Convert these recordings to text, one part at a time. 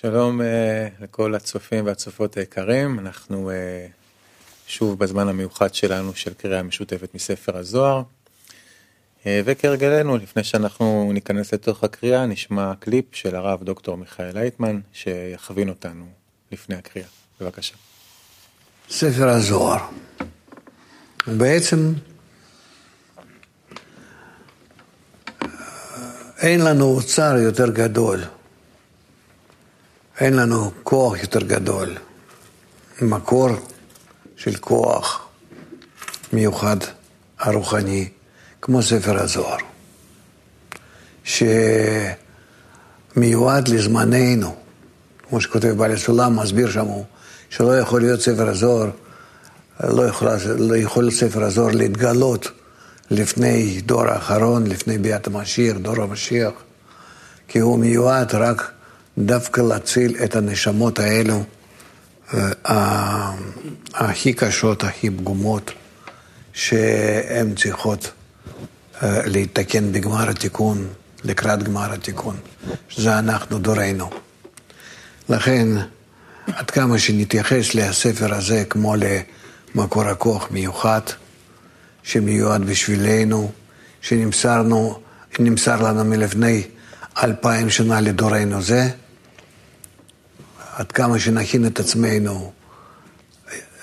שלום uh, לכל הצופים והצופות היקרים, אנחנו uh, שוב בזמן המיוחד שלנו של קריאה משותפת מספר הזוהר. Uh, וכהרגלנו, לפני שאנחנו ניכנס לתוך הקריאה, נשמע קליפ של הרב דוקטור מיכאל לייטמן, שיכווין אותנו לפני הקריאה. בבקשה. ספר הזוהר. בעצם אין לנו אוצר יותר גדול. אין לנו כוח יותר גדול, מקור של כוח מיוחד הרוחני, כמו ספר הזוהר, שמיועד לזמננו, כמו שכותב בעל הסולם, מסביר שם הוא, שלא יכול להיות ספר הזוהר, לא יכול, לא יכול ספר הזוהר להתגלות לפני דור האחרון, לפני ביאת המשיח, דור המשיח, כי הוא מיועד רק דווקא להציל את הנשמות האלו אה, הכי קשות, הכי פגומות, שהן צריכות אה, להתקן בגמר התיקון, לקראת גמר התיקון, שזה אנחנו דורנו. לכן, עד כמה שנתייחס לספר הזה כמו למקור הכוח מיוחד, שמיועד בשבילנו, שנמסר לנו מלפני אלפיים שנה לדורנו זה, עד כמה שנכין את עצמנו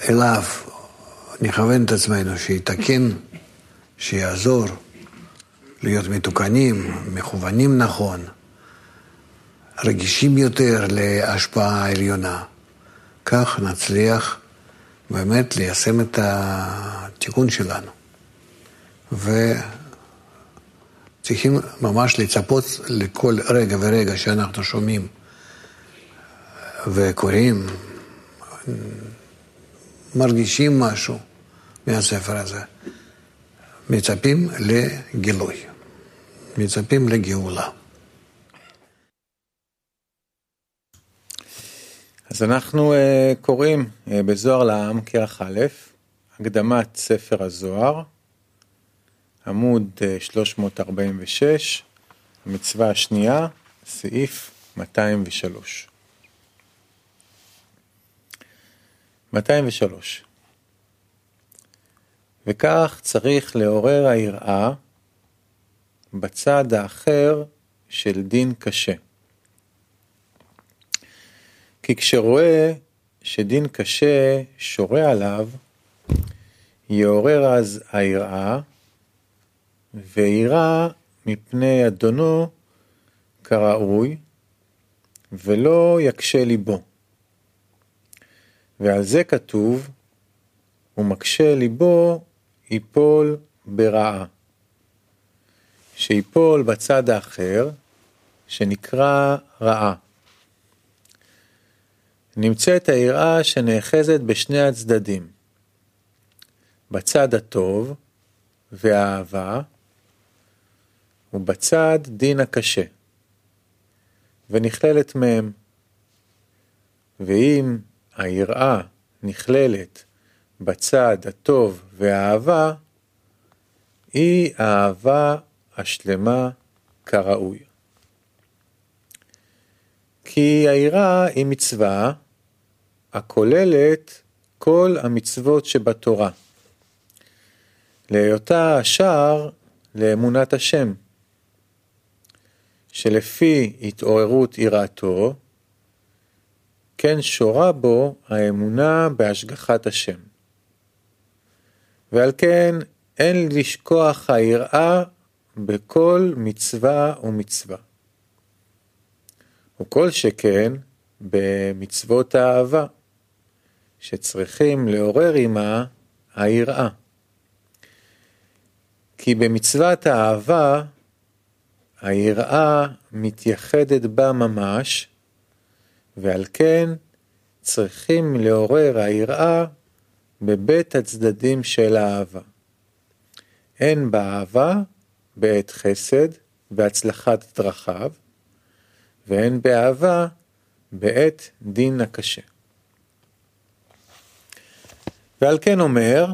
אליו, נכוון את עצמנו, שיתקן, שיעזור להיות מתוקנים, מכוונים נכון, רגישים יותר להשפעה העליונה. כך נצליח באמת ליישם את התיקון שלנו. וצריכים ממש לצפות לכל רגע ורגע שאנחנו שומעים וקוראים, מרגישים משהו מהספר הזה. מצפים לגילוי, מצפים לגאולה. אז אנחנו uh, קוראים uh, בזוהר לעם כרך א', הקדמת ספר הזוהר, עמוד uh, 346, המצווה השנייה, סעיף 203. 203 וכך צריך לעורר היראה בצד האחר של דין קשה. כי כשרואה שדין קשה שורה עליו, יעורר אז היראה, ויראה מפני אדונו כראוי, ולא יקשה ליבו. ועל זה כתוב, ומקשה ליבו ייפול ברעה. שיפול בצד האחר, שנקרא רעה. נמצאת היראה שנאחזת בשני הצדדים, בצד הטוב והאהבה, ובצד דין הקשה, ונכללת מהם. ואם היראה נכללת בצד הטוב והאהבה, היא האהבה השלמה כראוי. כי היראה היא מצווה הכוללת כל המצוות שבתורה, להיותה השער לאמונת השם, שלפי התעוררות יראתו, כן שורה בו האמונה בהשגחת השם. ועל כן אין לשכוח היראה בכל מצווה ומצווה. וכל שכן במצוות האהבה, שצריכים לעורר עמה היראה. כי במצוות האהבה היראה מתייחדת בה ממש, ועל כן צריכים לעורר היראה בבית הצדדים של האהבה. הן באהבה בעת חסד והצלחת דרכיו, והן באהבה בעת דין הקשה. ועל כן אומר,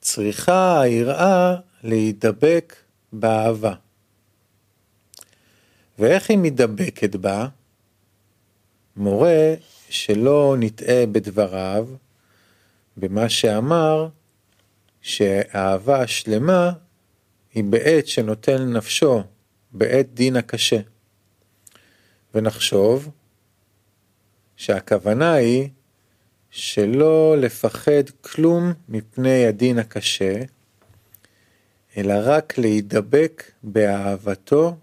צריכה היראה להידבק באהבה. ואיך היא מדבקת בה? מורה שלא נטעה בדבריו, במה שאמר שהאהבה השלמה היא בעת שנוטל נפשו, בעת דין הקשה. ונחשוב שהכוונה היא שלא לפחד כלום מפני הדין הקשה, אלא רק להידבק באהבתו,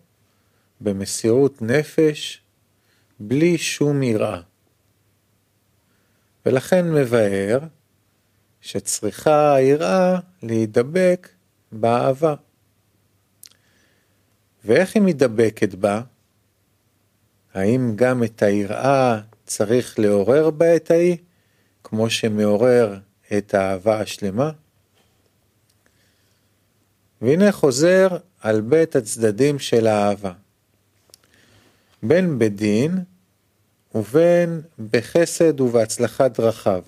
במסירות נפש, בלי שום יראה. ולכן מבאר שצריכה היראה להידבק באהבה. ואיך היא מתדבקת בה? האם גם את היראה צריך לעורר בעת ההיא, כמו שמעורר את האהבה השלמה? והנה חוזר על בית הצדדים של האהבה. בין בדין ובין בחסד ובהצלחת דרכיו.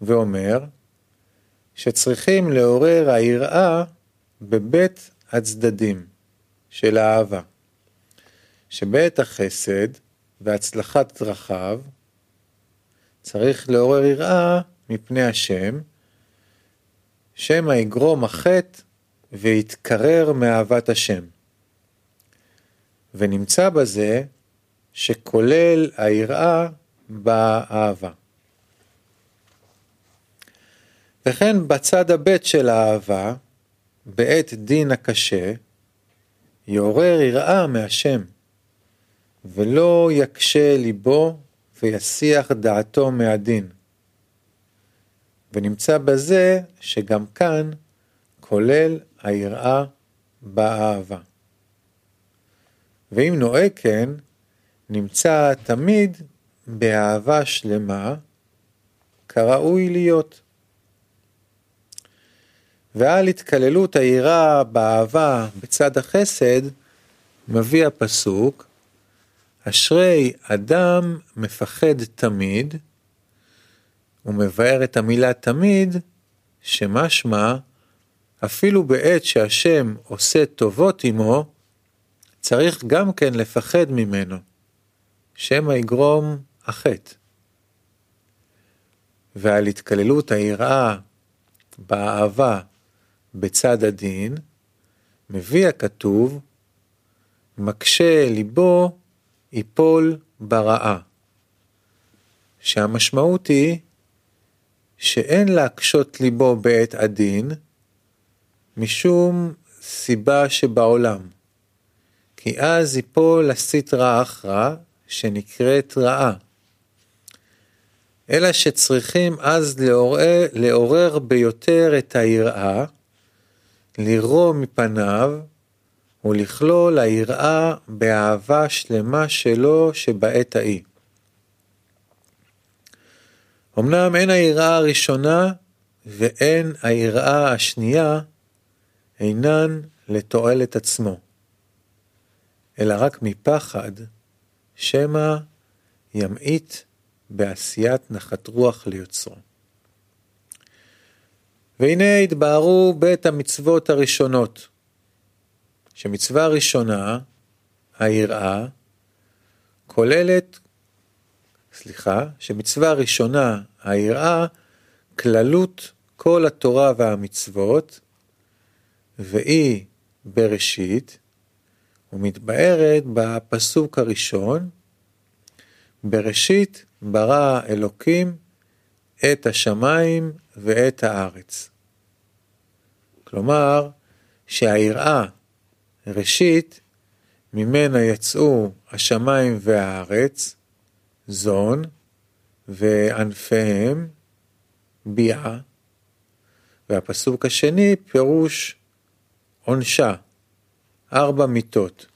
ואומר שצריכים לעורר היראה בבית הצדדים של האהבה, שבעת החסד והצלחת דרכיו צריך לעורר יראה מפני השם, שמא יגרום החטא ויתקרר מאהבת השם. ונמצא בזה שכולל היראה באהבה. וכן בצד הבית של האהבה, בעת דין הקשה, יעורר יראה מהשם, ולא יקשה ליבו ויסיח דעתו מהדין. ונמצא בזה שגם כאן כולל היראה באהבה. ואם נוהג כן, נמצא תמיד באהבה שלמה, כראוי להיות. ועל התקללות היראה באהבה בצד החסד, מביא הפסוק, אשרי אדם מפחד תמיד, ומבאר את המילה תמיד, שמשמע, אפילו בעת שהשם עושה טובות עמו, צריך גם כן לפחד ממנו, שמא יגרום החטא. ועל התקללות היראה באהבה בצד הדין, מביא הכתוב, מקשה ליבו יפול ברעה. שהמשמעות היא שאין להקשות ליבו בעת הדין, משום סיבה שבעולם. כי אז יפול לסטרא אחרא שנקראת רעה. אלא שצריכים אז לעורר, לעורר ביותר את היראה, לרום מפניו ולכלול היראה באהבה שלמה שלו שבעת ההיא. אמנם אין היראה הראשונה ואין היראה השנייה אינן לתועלת עצמו, אלא רק מפחד שמא ימעיט בעשיית נחת רוח ליוצרו. והנה התבהרו בית המצוות הראשונות, שמצווה ראשונה, היראה, כוללת, סליחה, שמצווה ראשונה, היראה, כללות כל התורה והמצוות, והיא בראשית, ומתבארת בפסוק הראשון, בראשית ברא אלוקים את השמיים ואת הארץ. כלומר, שהיראה, ראשית, ממנה יצאו השמיים והארץ, זון, וענפיהם, ביאה, והפסוק השני פירוש עונשה, ארבע מיתות.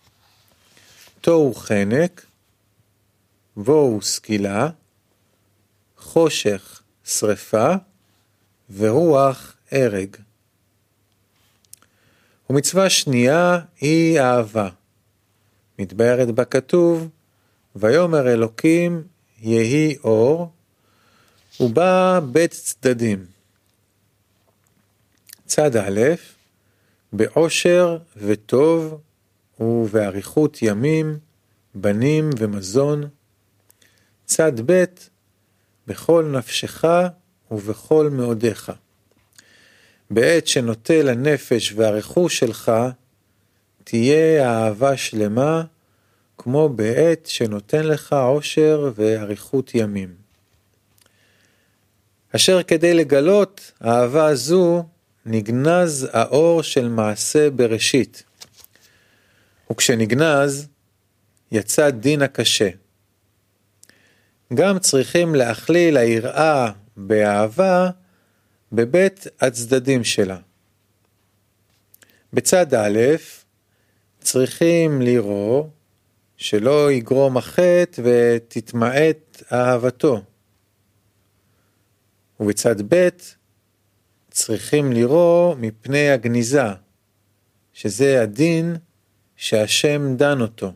תוהו חנק, בואו סקילה, חושך שרפה ורוח הרג. ומצווה שנייה היא אהבה. מתבארת בה כתוב, ויאמר אלוקים יהי אור, ובא בית צדדים. צד א', בעושר וטוב ובאריכות ימים, בנים ומזון, צד ב' בכל נפשך ובכל מאודיך. בעת שנוטל הנפש והרכוש שלך, תהיה אהבה שלמה, כמו בעת שנותן לך עושר ואריכות ימים. אשר כדי לגלות אהבה זו, נגנז האור של מעשה בראשית. וכשנגנז, יצא דין הקשה. גם צריכים להכליל היראה באהבה בבית הצדדים שלה. בצד א', צריכים לראות שלא יגרום החטא ותתמעט אהבתו. ובצד ב', צריכים לראות מפני הגניזה, שזה הדין שהשם דן אותו.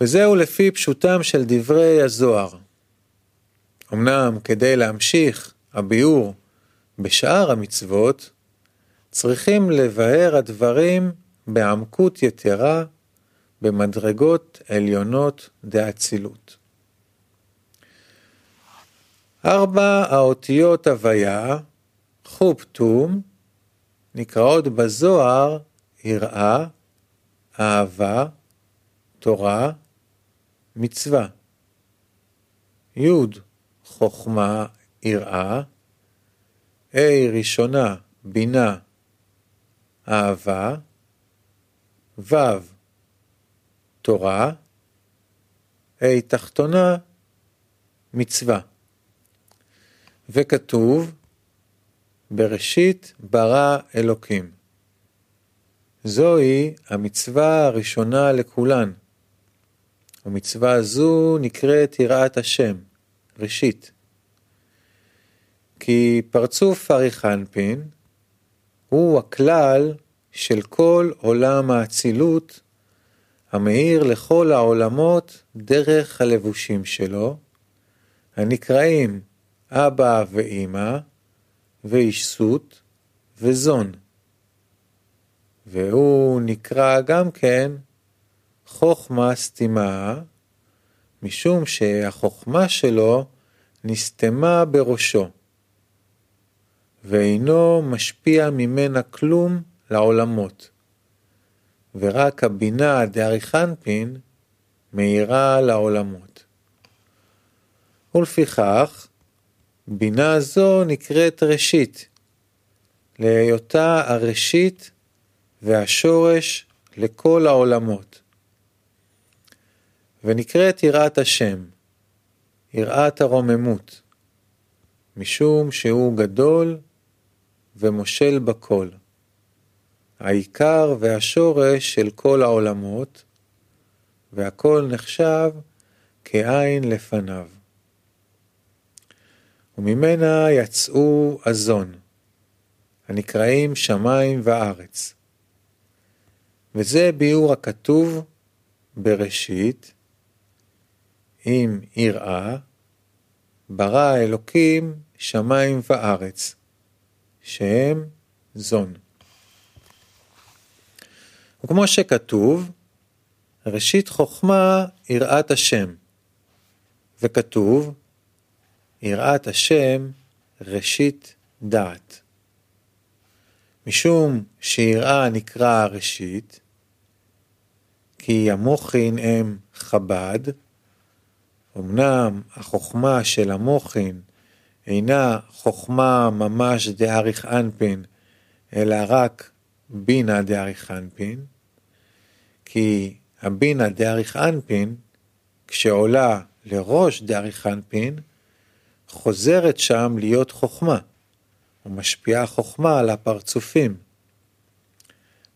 וזהו לפי פשוטם של דברי הזוהר. אמנם כדי להמשיך הביאור בשאר המצוות, צריכים לבאר הדברים בעמקות יתרה, במדרגות עליונות דאצילות. ארבע האותיות הוויה, חופטום, נקראות בזוהר יראה, אהבה, תורה, מצווה. י' חוכמה, יראה, ה' ראשונה, בינה, אהבה, ו' תורה, ה' תחתונה, מצווה. וכתוב, בראשית ברא אלוקים. זוהי המצווה הראשונה לכולן. ומצווה זו נקראת יראת השם, ראשית. כי פרצוף אריכנפין הוא הכלל של כל עולם האצילות המאיר לכל העולמות דרך הלבושים שלו, הנקראים אבא ואימא, ואיש סוט וזון. והוא נקרא גם כן חוכמה סתימה, משום שהחוכמה שלו נסתמה בראשו, ואינו משפיע ממנה כלום לעולמות, ורק הבינה דאריכנפין מאירה לעולמות. ולפיכך, בינה זו נקראת ראשית, להיותה הראשית והשורש לכל העולמות. ונקראת יראת השם, יראת הרוממות, משום שהוא גדול ומושל בכל, העיקר והשורש של כל העולמות, והכל נחשב כעין לפניו. וממנה יצאו הזון, הנקראים שמיים וארץ. וזה ביאור הכתוב בראשית, אם יראה, ברא אלוקים שמיים וארץ, שהם זון. וכמו שכתוב, ראשית חוכמה יראת השם, וכתוב, יראת השם ראשית דעת. משום שיראה נקרא ראשית, כי המוחין הם חב"ד, אמנם החוכמה של המוחין אינה חוכמה ממש דאריך אנפין, אלא רק בינה דאריך אנפין, כי הבינה דאריך אנפין, כשעולה לראש דאריך אנפין, חוזרת שם להיות חוכמה, ומשפיעה חוכמה על הפרצופים.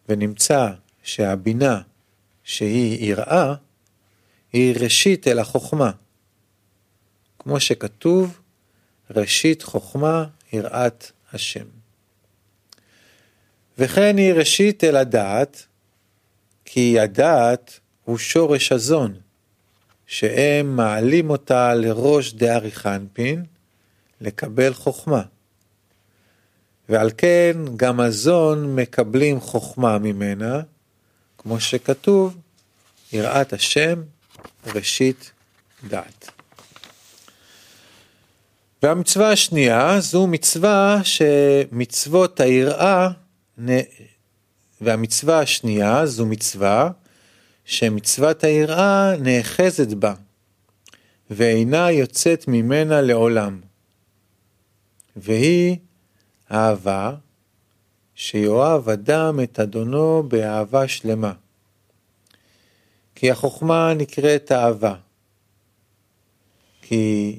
ונמצא שהבינה שהיא יראה, היא ראשית אל החוכמה. כמו שכתוב, ראשית חוכמה יראת השם. וכן היא ראשית אל הדעת, כי הדעת הוא שורש הזון, שהם מעלים אותה לראש דאריך אנפין, לקבל חוכמה. ועל כן גם הזון מקבלים חוכמה ממנה, כמו שכתוב, יראת השם ראשית דעת. והמצווה השנייה זו מצווה שמצוות היראה, והמצווה השנייה זו מצווה שמצוות היראה נאחזת בה, ואינה יוצאת ממנה לעולם. והיא אהבה, שיאהב אדם את אדונו באהבה שלמה. כי החוכמה נקראת אהבה. כי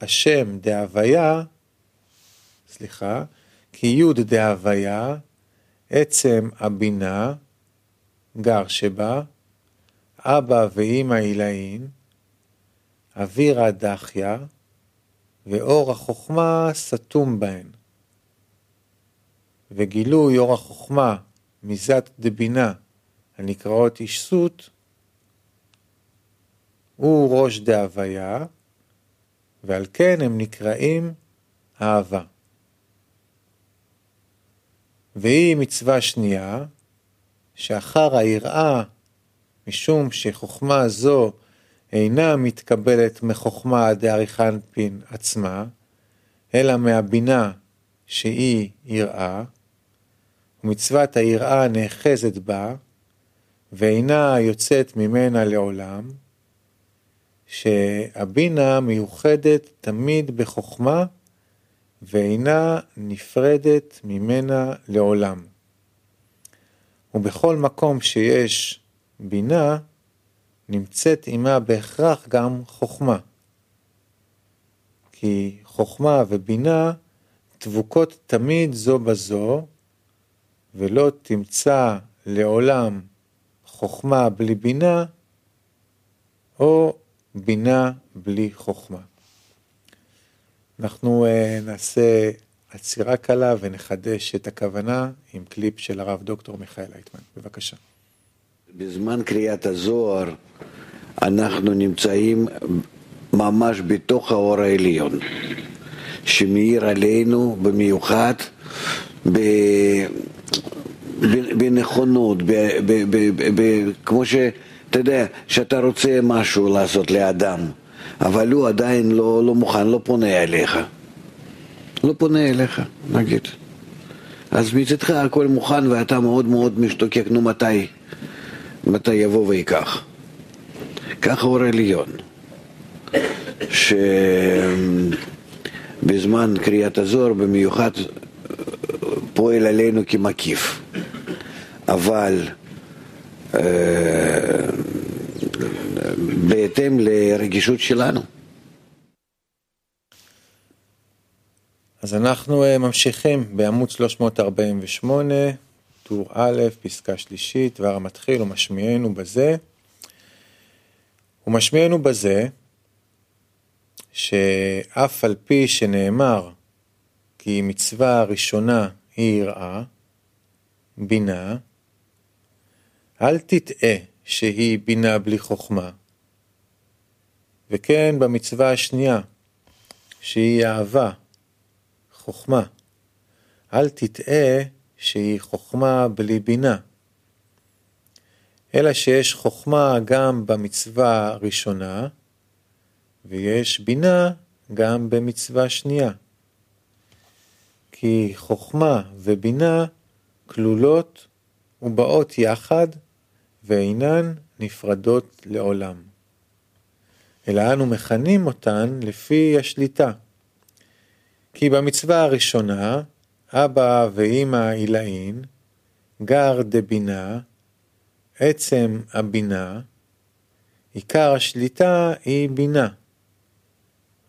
השם דהוויה, סליחה, כי י' דהוויה, עצם הבינה, גר שבה, אבא ואמא עילאין, אווירא דחיה, ואור החוכמה סתום בהן. וגילוי אור החוכמה מזת דבינה הנקראות אישסות, הוא ראש דהוויה, ועל כן הם נקראים אהבה. והיא מצווה שנייה, שאחר היראה, משום שחוכמה זו אינה מתקבלת מחוכמה דאריכנפין עצמה, אלא מהבינה שהיא יראה, ומצוות היראה נאחזת בה, ואינה יוצאת ממנה לעולם, שהבינה מיוחדת תמיד בחוכמה, ואינה נפרדת ממנה לעולם. ובכל מקום שיש בינה, נמצאת עמה בהכרח גם חוכמה. כי חוכמה ובינה דבוקות תמיד זו בזו, ולא תמצא לעולם חוכמה בלי בינה, או בינה בלי חוכמה. אנחנו uh, נעשה עצירה קלה ונחדש את הכוונה עם קליפ של הרב דוקטור מיכאל אייטמן. בבקשה. בזמן קריאת הזוהר אנחנו נמצאים ממש בתוך האור העליון, שמאיר עלינו במיוחד ב... בנכונות, ב, ב, ב, ב, ב, כמו שאתה יודע, שאתה רוצה משהו לעשות לאדם, אבל הוא עדיין לא, לא מוכן, לא פונה אליך. לא פונה אליך, נגיד. אז מצדך הכל מוכן ואתה מאוד מאוד משתוקק, נו מתי? מתי יבוא ויקח? ככה אור עליון, שבזמן קריאת הזוהר במיוחד פועל עלינו כמקיף, אבל אה, בהתאם לרגישות שלנו. אז אנחנו אה, ממשיכים בעמוד 348, טור א', פסקה שלישית, דבר המתחיל ומשמיענו בזה. ומשמיענו בזה שאף על פי שנאמר כי מצווה הראשונה היא יראה, בינה, אל תטעה שהיא בינה בלי חוכמה. וכן במצווה השנייה, שהיא אהבה, חוכמה. אל תטעה שהיא חוכמה בלי בינה. אלא שיש חוכמה גם במצווה הראשונה, ויש בינה גם במצווה שנייה. כי חוכמה ובינה כלולות ובאות יחד ואינן נפרדות לעולם. אלא אנו מכנים אותן לפי השליטה. כי במצווה הראשונה, אבא ואמא עילאין, גר דבינה, עצם הבינה, עיקר השליטה היא בינה,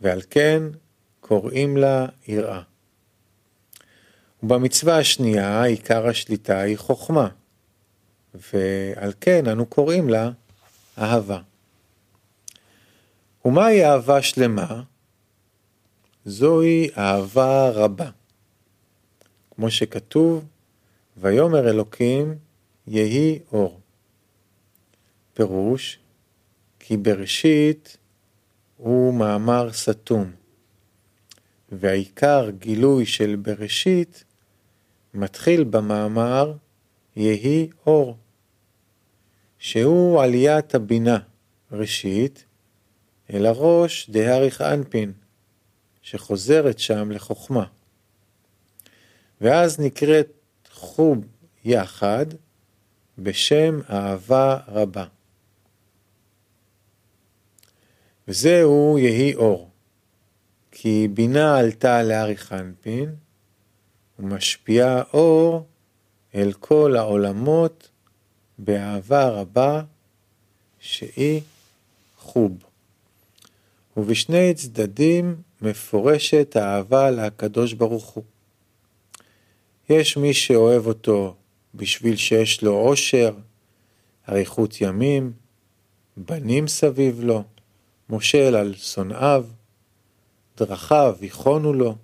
ועל כן קוראים לה יראה. ובמצווה השנייה עיקר השליטה היא חוכמה, ועל כן אנו קוראים לה אהבה. ומהי אהבה שלמה? זוהי אהבה רבה. כמו שכתוב, ויאמר אלוקים יהי אור. פירוש, כי בראשית הוא מאמר סתום, והעיקר גילוי של בראשית מתחיל במאמר יהי אור, שהוא עליית הבינה ראשית, אלא ראש דהריך אנפין, שחוזרת שם לחוכמה. ואז נקראת חוב יחד בשם אהבה רבה. וזהו יהי אור, כי בינה עלתה לאריך אנפין, ומשפיעה אור אל כל העולמות באהבה רבה שהיא חוב. ובשני צדדים מפורשת האהבה לקדוש ברוך הוא. יש מי שאוהב אותו בשביל שיש לו עושר, אריכות ימים, בנים סביב לו, מושל על שונאיו, דרכיו יכונו לו,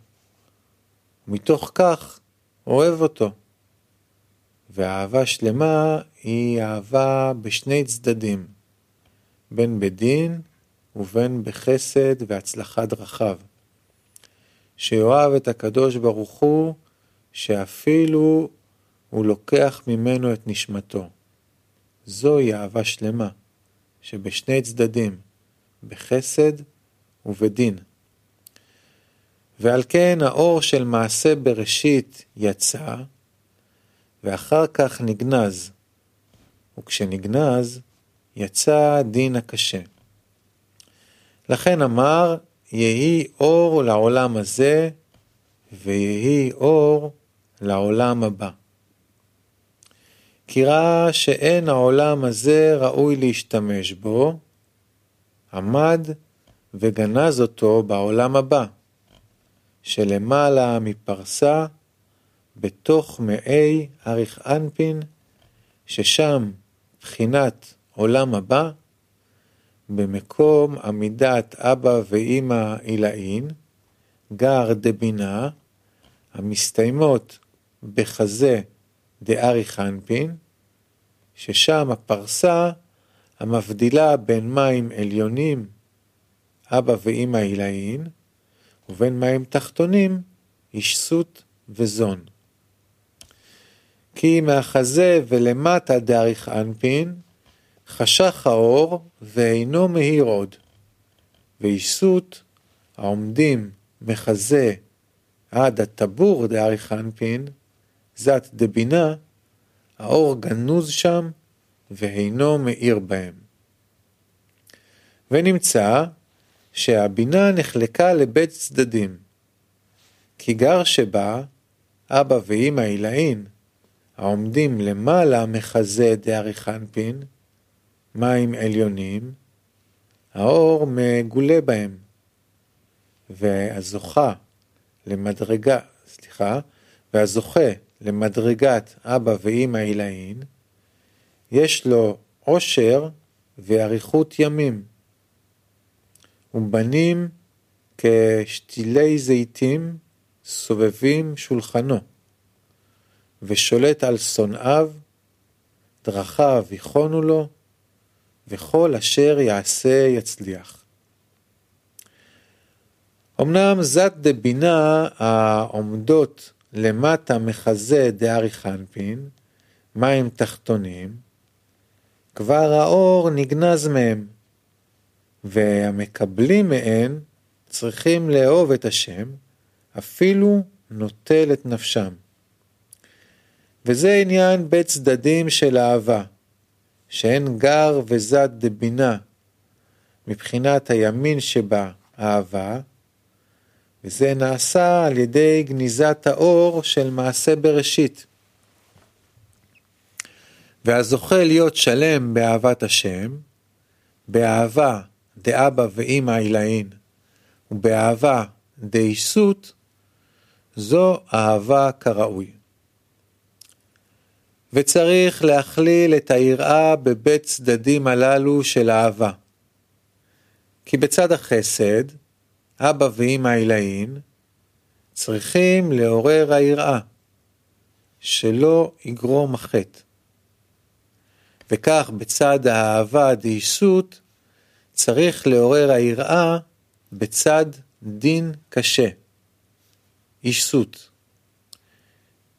ומתוך כך אוהב אותו. ואהבה שלמה היא אהבה בשני צדדים, בין בדין ובין בחסד והצלחת דרכיו. שאוהב את הקדוש ברוך הוא, שאפילו הוא לוקח ממנו את נשמתו. זוהי אהבה שלמה, שבשני צדדים, בחסד ובדין. ועל כן האור של מעשה בראשית יצא, ואחר כך נגנז, וכשנגנז, יצא דין הקשה. לכן אמר, יהי אור לעולם הזה, ויהי אור לעולם הבא. כי ראה שאין העולם הזה ראוי להשתמש בו, עמד וגנז אותו בעולם הבא, שלמעלה מפרסה, בתוך מעי אריך אנפין, ששם בחינת עולם הבא, במקום עמידת אבא ואימא עילאין, גר דבינה, המסתיימות בחזה דאריך אנפין, ששם הפרסה המבדילה בין מים עליונים, אבא ואימא עילאין, ובין מים תחתונים, אישסות וזון. כי מהחזה ולמטה דאריך אנפין, חשך האור ואינו מאיר עוד, ואיסות העומדים מחזה עד הטבור דאריך אנפין, זת דבינה, האור גנוז שם ואינו מאיר בהם. ונמצא שהבינה נחלקה לבית צדדים, כי גר שבה אבא ואמא עילאין, העומדים למעלה מחזה דאריך אנפין, מים עליונים, האור מגולה בהם, והזוכה למדרגה, סליחה, והזוכה למדרגת אבא ואמא עילאין, יש לו עושר ואריכות ימים, ובנים כשתילי זיתים סובבים שולחנו, ושולט על שונאיו, דרכיו יכונו לו, וכל אשר יעשה יצליח. אמנם זת דבינה העומדות למטה מחזה דארי חנפין, מים תחתונים, כבר האור נגנז מהם, והמקבלים מהן צריכים לאהוב את השם, אפילו נוטל את נפשם. וזה עניין בית צדדים של אהבה. שאין גר וזד דבינה, מבחינת הימין שבה אהבה, וזה נעשה על ידי גניזת האור של מעשה בראשית. והזוכה להיות שלם באהבת השם, באהבה דאבא ואמא עילאין, ובאהבה דאיסות, זו אהבה כראוי. וצריך להכליל את היראה בבית צדדים הללו של אהבה. כי בצד החסד, אבא ואמא עילאין, צריכים לעורר היראה, שלא יגרום החטא. וכך בצד האהבה דאיסות, צריך לעורר היראה בצד דין קשה, איסות.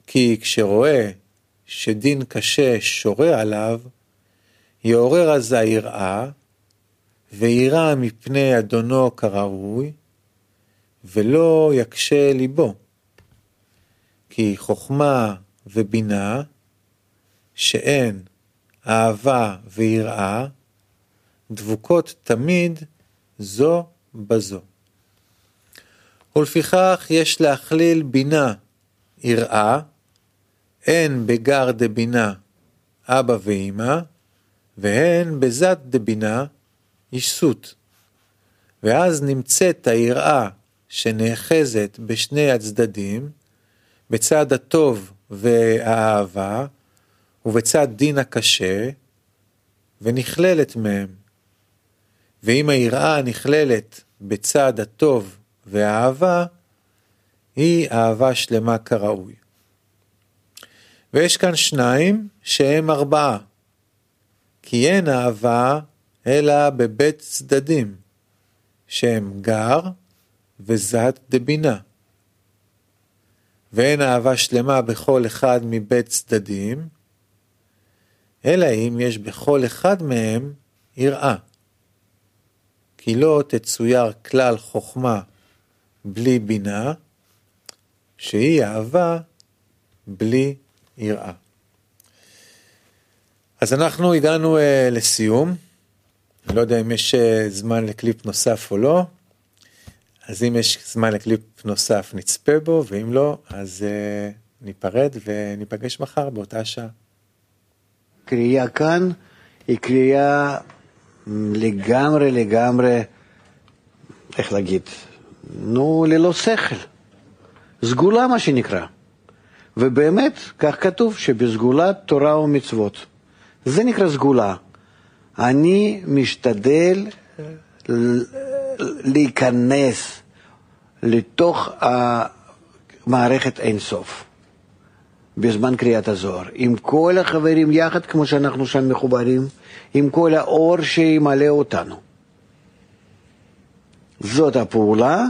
כי כשרואה שדין קשה שורה עליו, יעורר אז היראה, וירא מפני אדונו כראוי, ולא יקשה ליבו. כי חוכמה ובינה, שאין אהבה ויראה, דבוקות תמיד זו בזו. ולפיכך יש להכליל בינה, יראה, הן בגר דבינה, אבא ואמא, והן בזת דבינה, איסות. ואז נמצאת היראה שנאחזת בשני הצדדים, בצד הטוב והאהבה, ובצד דין הקשה, ונכללת מהם. ואם היראה נכללת בצד הטוב והאהבה, היא אהבה שלמה כראוי. ויש כאן שניים שהם ארבעה, כי אין אהבה אלא בבית צדדים, שהם גר וזת דבינה. ואין אהבה שלמה בכל אחד מבית צדדים, אלא אם יש בכל אחד מהם יראה. כי לא תצויר כלל חוכמה בלי בינה, שהיא אהבה בלי יראה. אז אנחנו הגענו uh, לסיום, אני לא יודע אם יש uh, זמן לקליפ נוסף או לא, אז אם יש זמן לקליפ נוסף נצפה בו, ואם לא, אז uh, ניפרד וניפגש מחר באותה שעה. קריאה כאן היא קריאה לגמרי לגמרי, איך להגיד, נו, ללא שכל. סגולה מה שנקרא. ובאמת, כך כתוב, שבסגולת תורה ומצוות. זה נקרא סגולה. אני משתדל להיכנס לתוך המערכת אינסוף בזמן קריאת הזוהר, עם כל החברים יחד, כמו שאנחנו שם מחוברים, עם כל האור שימלא אותנו. זאת הפעולה,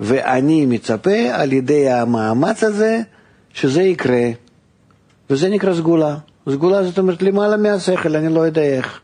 ואני מצפה על ידי המאמץ הזה שזה יקרה, וזה נקרא סגולה. סגולה זאת אומרת למעלה מהשכל, אני לא יודע איך.